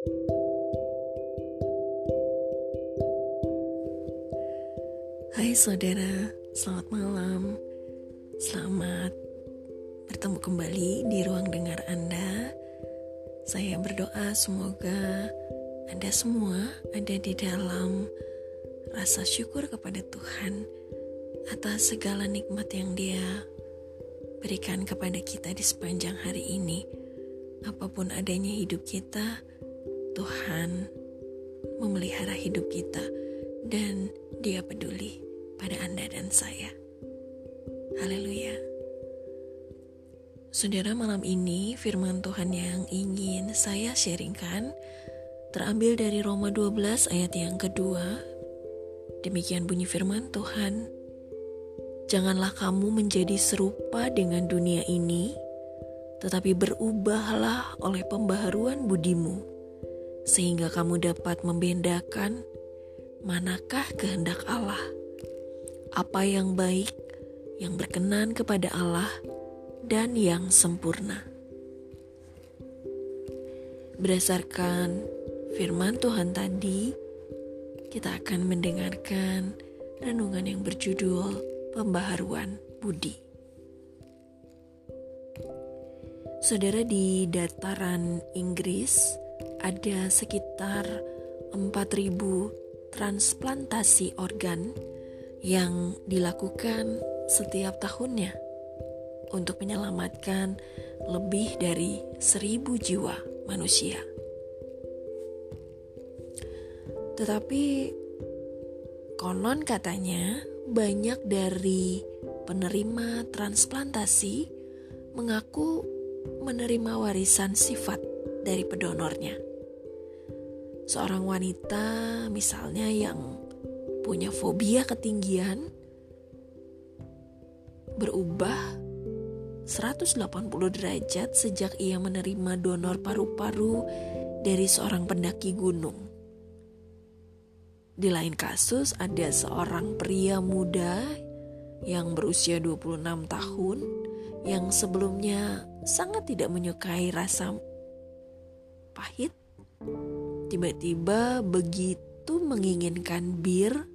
Hai saudara, selamat malam. Selamat bertemu kembali di ruang dengar Anda. Saya berdoa semoga Anda semua ada di dalam rasa syukur kepada Tuhan atas segala nikmat yang Dia berikan kepada kita di sepanjang hari ini. Apa pun adanya hidup kita, Tuhan memelihara hidup kita dan Dia peduli pada Anda dan saya. Haleluya. Saudara, malam ini firman Tuhan yang ingin saya sharingkan terambil dari Roma 12 ayat yang kedua. Demikian bunyi firman Tuhan. Janganlah kamu menjadi serupa dengan dunia ini, tetapi berubahlah oleh pembaharuan budimu, sehingga kamu dapat membedakan manakah kehendak Allah apa yang baik, yang berkenan kepada Allah, dan yang sempurna. Berdasarkan firman Tuhan tadi, kita akan mendengarkan renungan yang berjudul Pembaharuan Budi. Saudara di dataran Inggris ada sekitar 4000 transplantasi organ yang dilakukan setiap tahunnya untuk menyelamatkan lebih dari seribu jiwa manusia. Tetapi konon katanya banyak dari penerima transplantasi mengaku menerima warisan sifat dari pedonornya. Seorang wanita misalnya yang punya fobia ketinggian berubah 180 derajat sejak ia menerima donor paru-paru dari seorang pendaki gunung. Di lain kasus ada seorang pria muda yang berusia 26 tahun yang sebelumnya sangat tidak menyukai rasa pahit tiba-tiba begitu menginginkan bir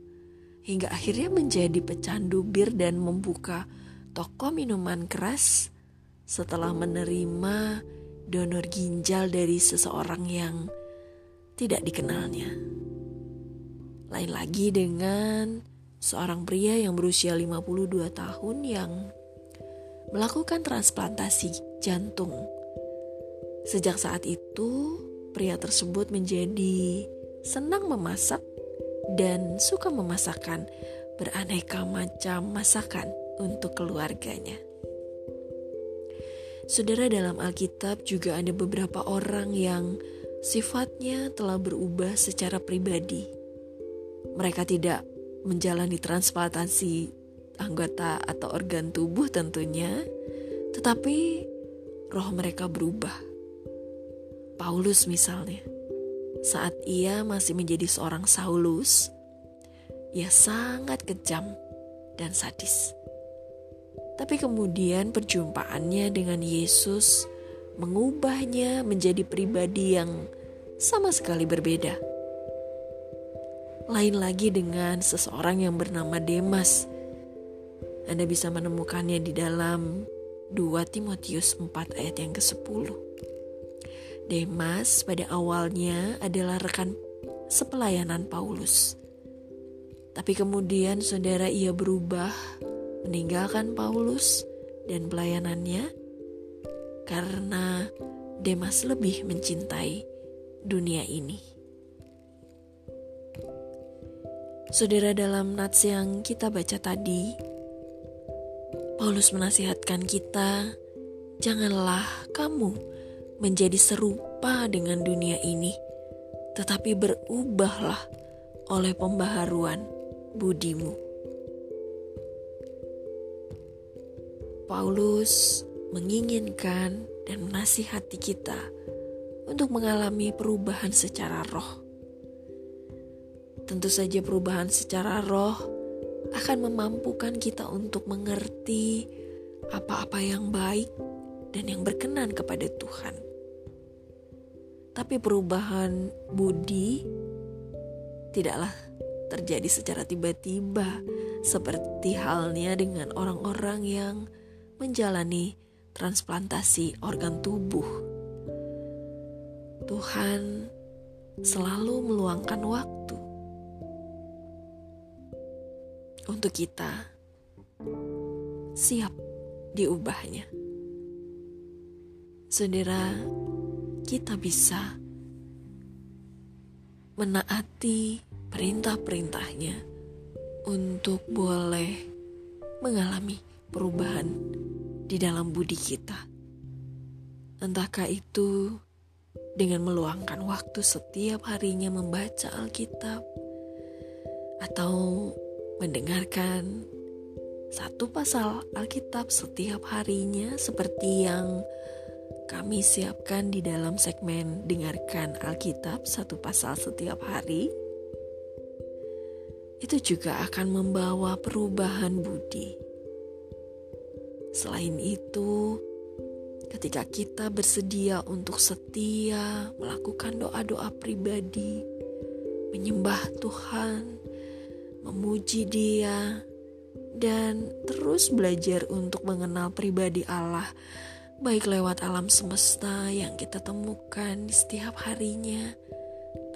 hingga akhirnya menjadi pecandu bir dan membuka toko minuman keras setelah menerima donor ginjal dari seseorang yang tidak dikenalnya. Lain lagi dengan seorang pria yang berusia 52 tahun yang melakukan transplantasi jantung. Sejak saat itu, pria tersebut menjadi senang memasak dan suka memasakkan beraneka macam masakan untuk keluarganya. Saudara dalam Alkitab juga ada beberapa orang yang sifatnya telah berubah secara pribadi. Mereka tidak menjalani transplantasi anggota atau organ tubuh tentunya, tetapi roh mereka berubah. Paulus misalnya saat ia masih menjadi seorang Saulus, ia sangat kejam dan sadis. Tapi kemudian perjumpaannya dengan Yesus mengubahnya menjadi pribadi yang sama sekali berbeda. Lain lagi dengan seseorang yang bernama Demas. Anda bisa menemukannya di dalam 2 Timotius 4 ayat yang ke-10. Demas pada awalnya adalah rekan sepelayanan Paulus. Tapi kemudian saudara ia berubah, meninggalkan Paulus dan pelayanannya karena Demas lebih mencintai dunia ini. Saudara dalam nats yang kita baca tadi, Paulus menasihatkan kita, janganlah kamu menjadi serupa dengan dunia ini, tetapi berubahlah oleh pembaharuan budimu. Paulus menginginkan dan menasihati kita untuk mengalami perubahan secara roh. Tentu saja perubahan secara roh akan memampukan kita untuk mengerti apa-apa yang baik dan yang berkenan kepada Tuhan. Tapi perubahan budi tidaklah terjadi secara tiba-tiba, seperti halnya dengan orang-orang yang menjalani transplantasi organ tubuh. Tuhan selalu meluangkan waktu untuk kita siap diubahnya. Saudara, kita bisa menaati perintah-perintahnya untuk boleh mengalami perubahan di dalam budi kita. Entahkah itu dengan meluangkan waktu setiap harinya membaca Alkitab atau mendengarkan satu pasal Alkitab setiap harinya seperti yang kami siapkan di dalam segmen Dengarkan Alkitab satu pasal setiap hari itu juga akan membawa perubahan budi. Selain itu, ketika kita bersedia untuk setia melakukan doa-doa pribadi, menyembah Tuhan, memuji Dia, dan terus belajar untuk mengenal pribadi Allah, baik lewat alam semesta yang kita temukan di setiap harinya,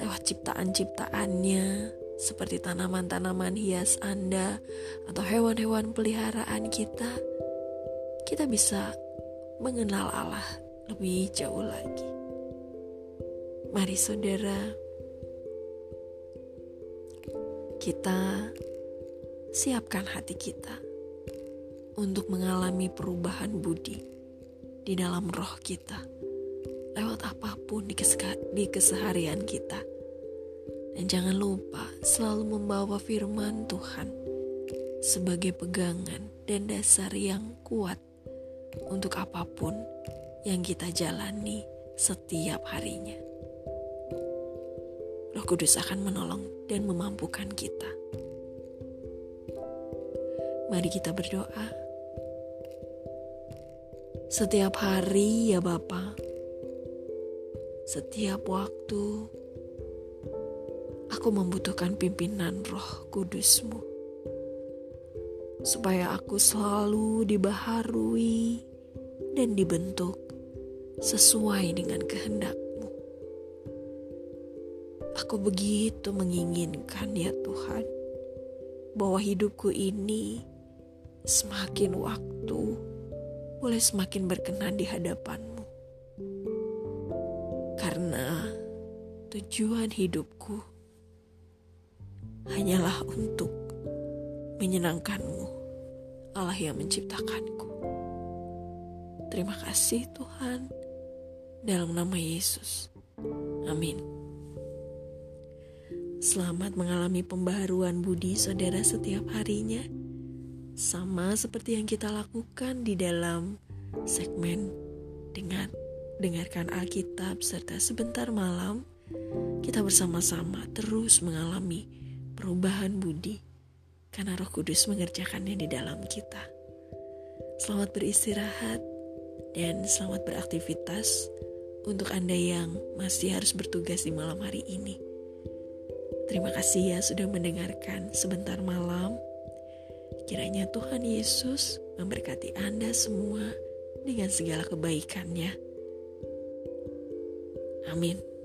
lewat ciptaan-ciptaannya, seperti tanaman-tanaman hias Anda atau hewan-hewan peliharaan kita kita bisa mengenal Allah lebih jauh lagi. Mari saudara, kita siapkan hati kita untuk mengalami perubahan budi di dalam roh kita lewat apa pun di, di keseharian kita. Dan jangan lupa selalu membawa firman Tuhan sebagai pegangan dan dasar yang kuat untuk apa pun yang kita jalani setiap harinya. Roh Kudus akan menolong dan memampukan kita. Mari kita berdoa. Setiap hari ya Bapa, setiap waktu aku membutuhkan pimpinan roh kudusmu supaya aku selalu dibaharui dan dibentuk sesuai dengan kehendakmu. Aku begitu menginginkan ya Tuhan, bahwa hidupku ini semakin waktu boleh semakin berkenan di hadapanmu. Karena tujuan hidupku hanyalah untuk menyenangkanmu, Allah yang menciptakanku. Terima kasih Tuhan, dalam nama Yesus. Amin. Selamat mengalami pembaharuan budi saudara setiap harinya. Sama seperti yang kita lakukan di dalam segmen dengan dengarkan Alkitab serta sebentar malam kita bersama-sama terus mengalami perubahan budi karena Roh Kudus mengerjakannya di dalam kita. Selamat beristirahat dan selamat beraktivitas untuk Anda yang masih harus bertugas di malam hari ini. Terima kasih ya sudah mendengarkan sebentar malam. Kiranya Tuhan Yesus memberkati Anda semua dengan segala kebaikannya. Amin.